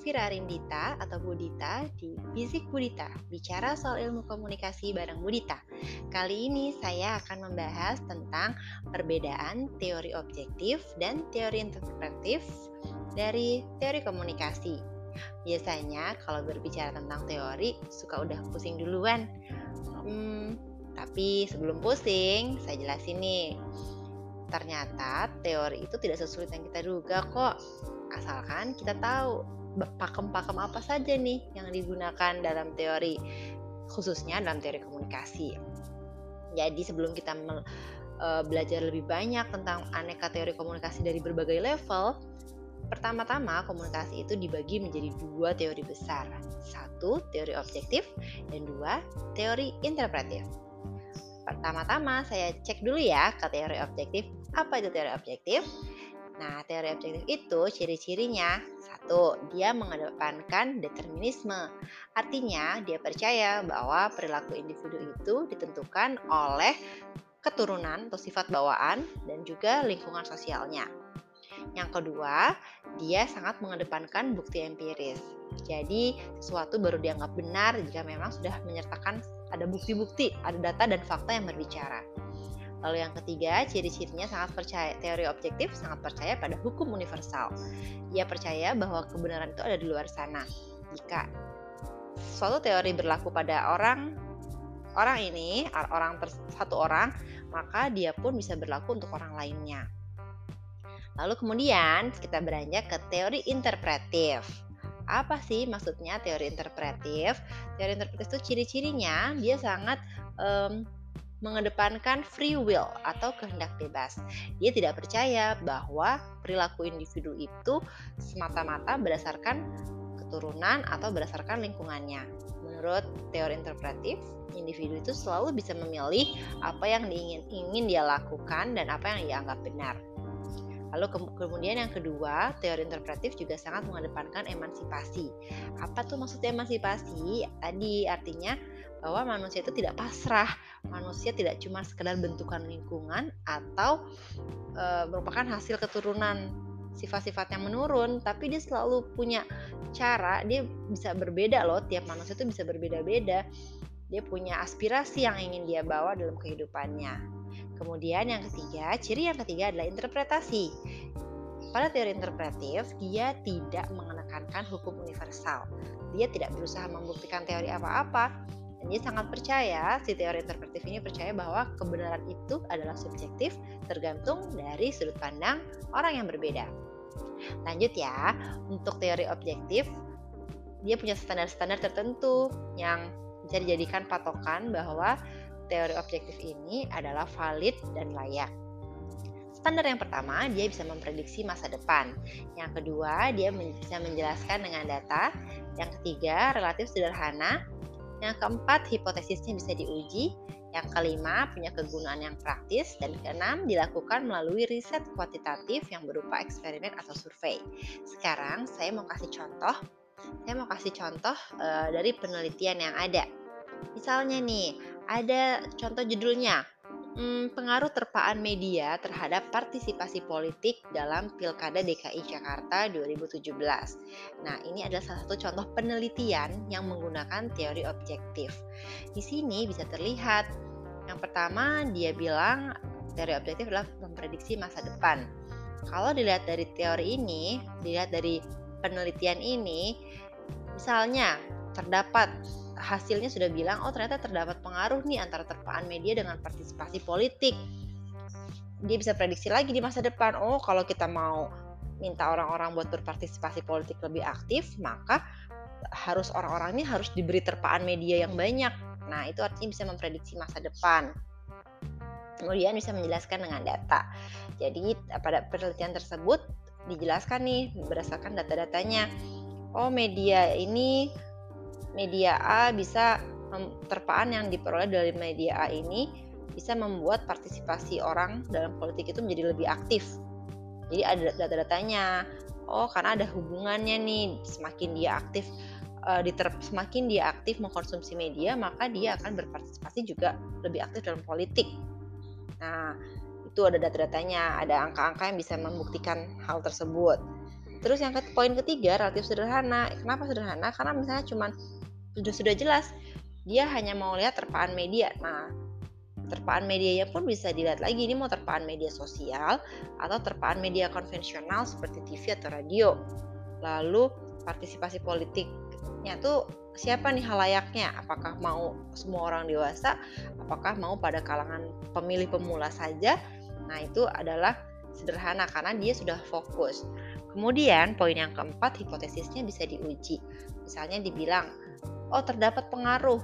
Vira Rindita atau Budita di Bisik Budita, bicara soal ilmu komunikasi bareng Budita. Kali ini saya akan membahas tentang perbedaan teori objektif dan teori interpretatif dari teori komunikasi. Biasanya kalau berbicara tentang teori suka udah pusing duluan. Hmm, tapi sebelum pusing, saya jelasin nih. Ternyata teori itu tidak sesulit yang kita duga kok asalkan kita tahu pakem-pakem apa saja nih yang digunakan dalam teori khususnya dalam teori komunikasi. Jadi sebelum kita uh, belajar lebih banyak tentang aneka teori komunikasi dari berbagai level, pertama-tama komunikasi itu dibagi menjadi dua teori besar. Satu, teori objektif, dan dua, teori interpretif. Pertama-tama saya cek dulu ya ke teori objektif. Apa itu teori objektif? Nah, teori objektif itu ciri-cirinya satu, dia mengedepankan determinisme. Artinya, dia percaya bahwa perilaku individu itu ditentukan oleh keturunan atau sifat bawaan dan juga lingkungan sosialnya. Yang kedua, dia sangat mengedepankan bukti empiris. Jadi, sesuatu baru dianggap benar jika memang sudah menyertakan ada bukti-bukti, ada data dan fakta yang berbicara. Lalu yang ketiga, ciri-cirinya sangat percaya teori objektif sangat percaya pada hukum universal. Ia percaya bahwa kebenaran itu ada di luar sana. Jika suatu teori berlaku pada orang orang ini, orang satu orang, maka dia pun bisa berlaku untuk orang lainnya. Lalu kemudian kita beranjak ke teori interpretif. Apa sih maksudnya teori interpretif? Teori interpretif itu ciri-cirinya dia sangat um, mengedepankan free will atau kehendak bebas. Dia tidak percaya bahwa perilaku individu itu semata-mata berdasarkan keturunan atau berdasarkan lingkungannya. Menurut teori interpretif, individu itu selalu bisa memilih apa yang diingin ingin dia lakukan dan apa yang dia anggap benar. Lalu ke kemudian yang kedua, teori interpretif juga sangat mengedepankan emansipasi. Apa tuh maksud emansipasi? Tadi artinya bahwa manusia itu tidak pasrah. Manusia tidak cuma sekedar bentukan lingkungan atau e, merupakan hasil keturunan sifat-sifat yang menurun, tapi dia selalu punya cara, dia bisa berbeda loh, tiap manusia itu bisa berbeda-beda. Dia punya aspirasi yang ingin dia bawa dalam kehidupannya. Kemudian yang ketiga, ciri yang ketiga adalah interpretasi. Pada teori interpretatif, dia tidak menekankan hukum universal. Dia tidak berusaha membuktikan teori apa-apa, dia sangat percaya, si teori interpretatif ini percaya bahwa kebenaran itu adalah subjektif tergantung dari sudut pandang orang yang berbeda. Lanjut ya, untuk teori objektif, dia punya standar-standar tertentu yang bisa dijadikan patokan bahwa teori objektif ini adalah valid dan layak. Standar yang pertama, dia bisa memprediksi masa depan. Yang kedua, dia bisa menjelaskan dengan data. Yang ketiga, relatif sederhana. Yang keempat, hipotesisnya bisa diuji. Yang kelima, punya kegunaan yang praktis. Dan keenam, dilakukan melalui riset kuantitatif yang berupa eksperimen atau survei. Sekarang, saya mau kasih contoh. Saya mau kasih contoh uh, dari penelitian yang ada. Misalnya nih, ada contoh judulnya, hmm, pengaruh terpaan media terhadap partisipasi politik dalam Pilkada DKI Jakarta 2017. Nah, ini adalah salah satu contoh penelitian yang menggunakan teori objektif. Di sini bisa terlihat, yang pertama dia bilang teori objektif adalah memprediksi masa depan. Kalau dilihat dari teori ini, dilihat dari penelitian ini, misalnya terdapat hasilnya sudah bilang oh ternyata terdapat pengaruh nih antara terpaan media dengan partisipasi politik. Dia bisa prediksi lagi di masa depan oh kalau kita mau minta orang-orang buat berpartisipasi politik lebih aktif maka harus orang-orangnya harus diberi terpaan media yang banyak. Nah itu artinya bisa memprediksi masa depan. Kemudian bisa menjelaskan dengan data. Jadi pada penelitian tersebut dijelaskan nih berdasarkan data-datanya oh media ini media A bisa terpaan yang diperoleh dari media A ini bisa membuat partisipasi orang dalam politik itu menjadi lebih aktif. Jadi ada data-datanya. Oh, karena ada hubungannya nih, semakin dia aktif uh, diter semakin dia aktif mengkonsumsi media, maka dia akan berpartisipasi juga lebih aktif dalam politik. Nah, itu ada data-datanya, ada angka-angka yang bisa membuktikan hal tersebut. Terus yang ke poin ketiga relatif sederhana. Kenapa sederhana? Karena misalnya cuman sudah sudah jelas dia hanya mau lihat terpaan media. Nah, terpaan medianya pun bisa dilihat lagi ini mau terpaan media sosial atau terpaan media konvensional seperti TV atau radio. Lalu partisipasi politiknya tuh siapa nih halayaknya? Apakah mau semua orang dewasa? Apakah mau pada kalangan pemilih pemula saja? Nah, itu adalah sederhana karena dia sudah fokus. Kemudian poin yang keempat hipotesisnya bisa diuji. Misalnya dibilang, oh terdapat pengaruh.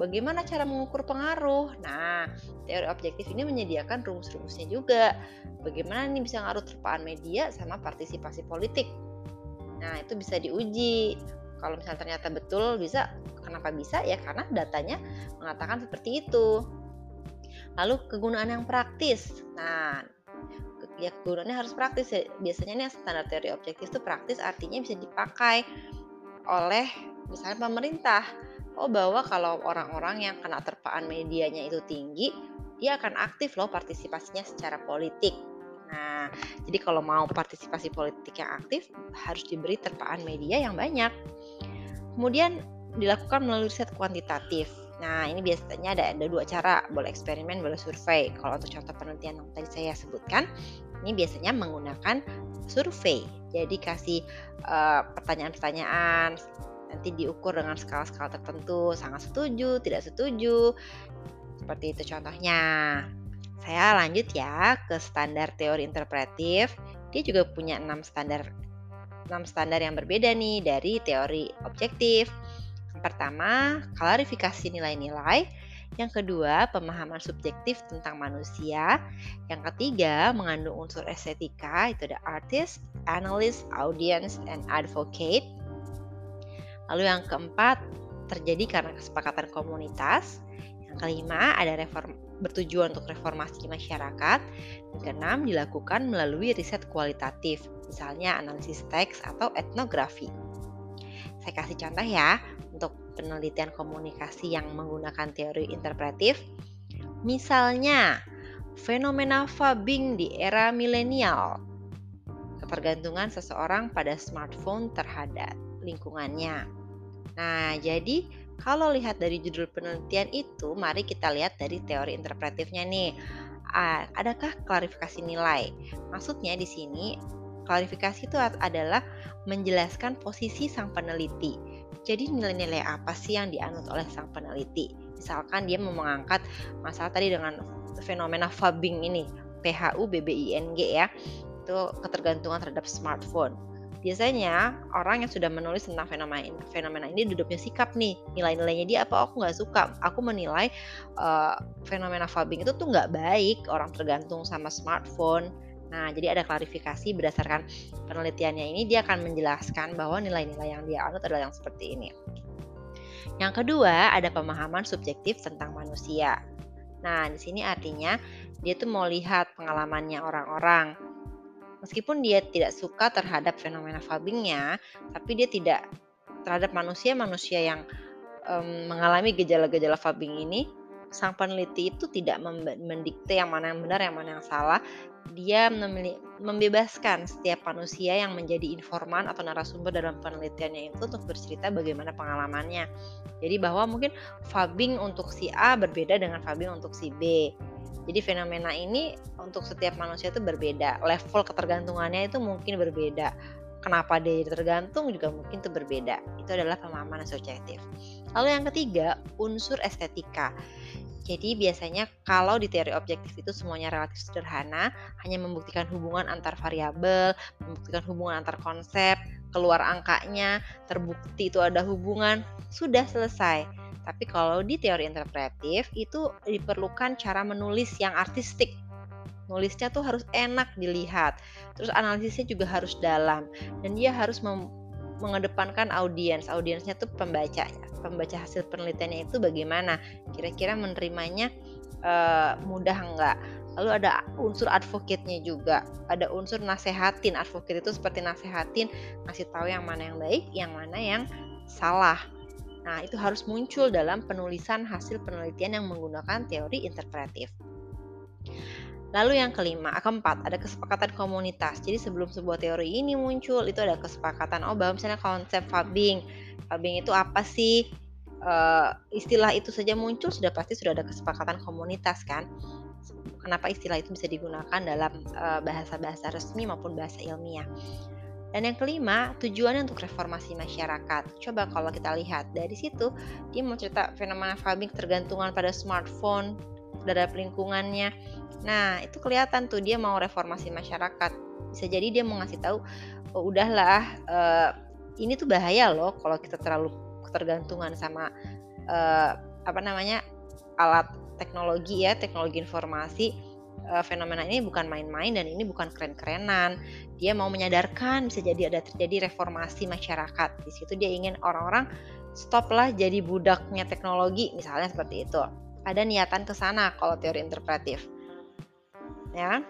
Bagaimana cara mengukur pengaruh? Nah, teori objektif ini menyediakan rumus-rumusnya juga. Bagaimana ini bisa ngaruh terpaan media sama partisipasi politik? Nah, itu bisa diuji. Kalau misalnya ternyata betul bisa, kenapa bisa? Ya karena datanya mengatakan seperti itu. Lalu kegunaan yang praktis. Nah, ya kegunaannya harus praktis ya. biasanya nih standar teori objektif itu praktis artinya bisa dipakai oleh misalnya pemerintah oh bahwa kalau orang-orang yang kena terpaan medianya itu tinggi dia akan aktif loh partisipasinya secara politik nah jadi kalau mau partisipasi politik yang aktif harus diberi terpaan media yang banyak kemudian dilakukan melalui riset kuantitatif Nah, ini biasanya ada, ada dua cara, boleh eksperimen, boleh survei. Kalau untuk contoh penelitian yang tadi saya sebutkan, ini biasanya menggunakan survei. Jadi kasih eh, pertanyaan-pertanyaan, nanti diukur dengan skala-skala tertentu, sangat setuju, tidak setuju. Seperti itu contohnya. Saya lanjut ya ke standar teori interpretif. Dia juga punya enam standar 6 standar yang berbeda nih dari teori objektif. Yang pertama, klarifikasi nilai-nilai. Yang kedua, pemahaman subjektif tentang manusia. Yang ketiga, mengandung unsur estetika, itu ada artist, analyst, audience, and advocate. Lalu yang keempat, terjadi karena kesepakatan komunitas. Yang kelima, ada reform bertujuan untuk reformasi masyarakat. Yang keenam, dilakukan melalui riset kualitatif, misalnya analisis teks atau etnografi. Saya kasih contoh ya untuk penelitian komunikasi yang menggunakan teori interpretif. Misalnya, fenomena fubbing di era milenial. Ketergantungan seseorang pada smartphone terhadap lingkungannya. Nah, jadi kalau lihat dari judul penelitian itu, mari kita lihat dari teori interpretifnya nih. Adakah klarifikasi nilai? Maksudnya di sini klarifikasi itu adalah menjelaskan posisi sang peneliti. Jadi nilai-nilai apa sih yang dianut oleh sang peneliti? Misalkan dia mau mengangkat masalah tadi dengan fenomena fubbing ini, PHU BBING ya, itu ketergantungan terhadap smartphone. Biasanya orang yang sudah menulis tentang fenomena ini, fenomena ini duduknya sikap nih nilai-nilainya dia apa aku nggak suka aku menilai uh, fenomena fubbing itu tuh nggak baik orang tergantung sama smartphone Nah, jadi ada klarifikasi berdasarkan penelitiannya ini dia akan menjelaskan bahwa nilai-nilai yang dia anut adalah yang seperti ini. Yang kedua, ada pemahaman subjektif tentang manusia. Nah, di sini artinya dia tuh mau lihat pengalamannya orang-orang. Meskipun dia tidak suka terhadap fenomena fubbingnya, tapi dia tidak terhadap manusia-manusia yang um, mengalami gejala-gejala fubbing ini, sang peneliti itu tidak mendikte yang mana yang benar, yang mana yang salah, dia membebaskan setiap manusia yang menjadi informan atau narasumber dalam penelitiannya itu untuk bercerita bagaimana pengalamannya. Jadi bahwa mungkin fubbing untuk si A berbeda dengan fubbing untuk si B. Jadi fenomena ini untuk setiap manusia itu berbeda. Level ketergantungannya itu mungkin berbeda. Kenapa dia tergantung juga mungkin itu berbeda. Itu adalah pemahaman subjektif. Lalu yang ketiga, unsur estetika. Jadi biasanya kalau di teori objektif itu semuanya relatif sederhana, hanya membuktikan hubungan antar variabel, membuktikan hubungan antar konsep, keluar angkanya, terbukti itu ada hubungan, sudah selesai. Tapi kalau di teori interpretif itu diperlukan cara menulis yang artistik. Nulisnya tuh harus enak dilihat. Terus analisisnya juga harus dalam dan dia harus mengedepankan audiens. Audiensnya tuh pembacanya. Pembaca hasil penelitiannya itu bagaimana? Kira-kira menerimanya uh, mudah enggak? Lalu ada unsur advocate-nya juga. Ada unsur nasehatin. Advocate itu seperti nasehatin, ngasih tahu yang mana yang baik, yang mana yang salah. Nah, itu harus muncul dalam penulisan hasil penelitian yang menggunakan teori interpretif. Lalu yang kelima, keempat, ada kesepakatan komunitas. Jadi sebelum sebuah teori ini muncul, itu ada kesepakatan. Oh, bahwa misalnya konsep fabbing. Fabbing itu apa sih? Uh, istilah itu saja muncul sudah pasti sudah ada kesepakatan komunitas kan. Kenapa istilah itu bisa digunakan dalam eh, bahasa-bahasa uh, resmi maupun bahasa ilmiah. Dan yang kelima, tujuannya untuk reformasi masyarakat. Coba kalau kita lihat dari situ, dia mau cerita fenomena fabbing tergantungan pada smartphone, terhadap lingkungannya. Nah, itu kelihatan tuh dia mau reformasi masyarakat. Bisa jadi dia mau ngasih tahu, oh, udahlah, uh, ini tuh bahaya loh kalau kita terlalu ketergantungan sama uh, apa namanya alat teknologi ya, teknologi informasi. Uh, fenomena ini bukan main-main dan ini bukan keren-kerenan. Dia mau menyadarkan bisa jadi ada terjadi reformasi masyarakat. Di situ dia ingin orang-orang stoplah jadi budaknya teknologi, misalnya seperti itu ada niatan ke sana kalau teori interpretif. Ya.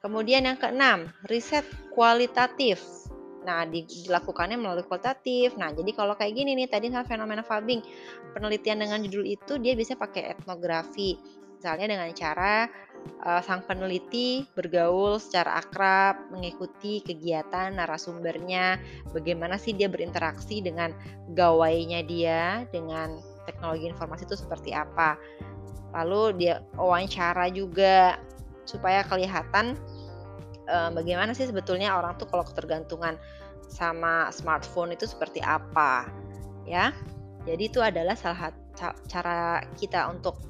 Kemudian yang keenam, riset kualitatif. Nah, dilakukannya melalui kualitatif. Nah, jadi kalau kayak gini nih, tadi fenomena fabbing, penelitian dengan judul itu dia bisa pakai etnografi. Misalnya dengan cara uh, sang peneliti bergaul secara akrab, mengikuti kegiatan narasumbernya, bagaimana sih dia berinteraksi dengan gawainya dia, dengan teknologi informasi itu seperti apa? Lalu dia wawancara juga supaya kelihatan uh, bagaimana sih sebetulnya orang tuh kalau ketergantungan sama smartphone itu seperti apa ya? Jadi itu adalah salah satu cara kita untuk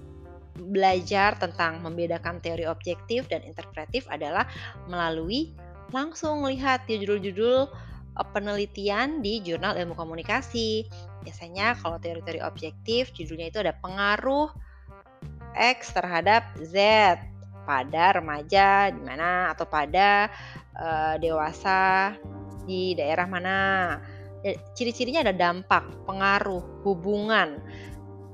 belajar tentang membedakan teori objektif dan interpretif adalah melalui langsung melihat di judul-judul eh, penelitian di jurnal ilmu komunikasi. Biasanya kalau teori-teori objektif judulnya itu ada pengaruh X terhadap Z pada remaja di mana atau pada uh, dewasa di daerah mana. Ya, ciri-cirinya ada dampak, pengaruh, hubungan.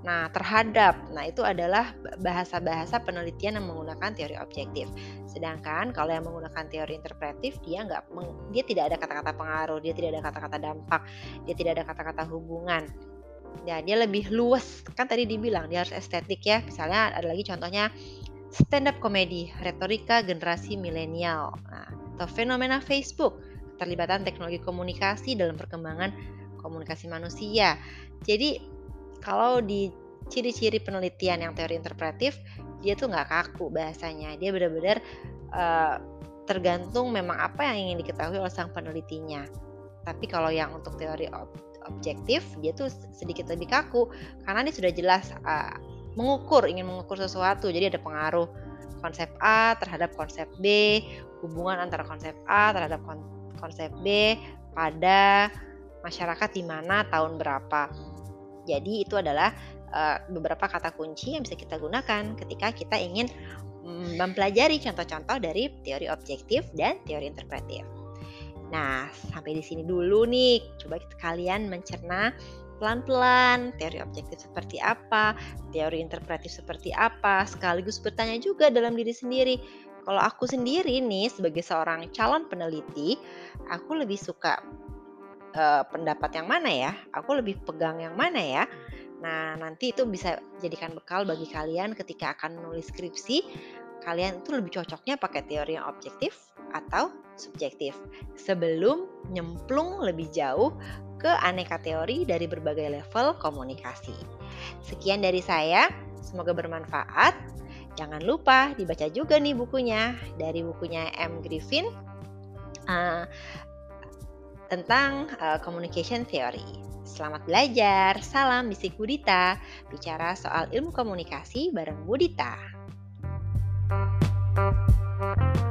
Nah, terhadap. Nah, itu adalah bahasa-bahasa penelitian yang menggunakan teori objektif. Sedangkan kalau yang menggunakan teori interpretif, dia nggak dia tidak ada kata-kata pengaruh, dia tidak ada kata-kata dampak, dia tidak ada kata-kata hubungan ya dia lebih luas kan tadi dibilang dia harus estetik ya misalnya ada lagi contohnya stand up comedy retorika generasi milenial nah, atau fenomena Facebook keterlibatan teknologi komunikasi dalam perkembangan komunikasi manusia jadi kalau di ciri-ciri penelitian yang teori interpretif dia tuh nggak kaku bahasanya. Dia benar-benar uh, tergantung memang apa yang ingin diketahui oleh sang penelitinya. Tapi kalau yang untuk teori objektif dia tuh sedikit lebih kaku. Karena dia sudah jelas uh, mengukur ingin mengukur sesuatu. Jadi ada pengaruh konsep A terhadap konsep B hubungan antara konsep A terhadap konsep B pada masyarakat di mana tahun berapa jadi itu adalah uh, beberapa kata kunci yang bisa kita gunakan ketika kita ingin mm, mempelajari contoh-contoh dari teori objektif dan teori interpretif. Nah, sampai di sini dulu nih. Coba kalian mencerna pelan-pelan teori objektif seperti apa, teori interpretif seperti apa, sekaligus bertanya juga dalam diri sendiri. Kalau aku sendiri nih sebagai seorang calon peneliti, aku lebih suka uh, pendapat yang mana ya? Aku lebih pegang yang mana ya? Nah, nanti itu bisa jadikan bekal bagi kalian ketika akan menulis skripsi. Kalian itu lebih cocoknya pakai teori yang objektif atau subjektif sebelum nyemplung lebih jauh ke aneka teori dari berbagai level komunikasi. Sekian dari saya, semoga bermanfaat. Jangan lupa dibaca juga nih bukunya dari bukunya M. Griffin uh, tentang uh, communication theory. Selamat belajar, salam bisik Budita, bicara soal ilmu komunikasi bareng Budita. thank you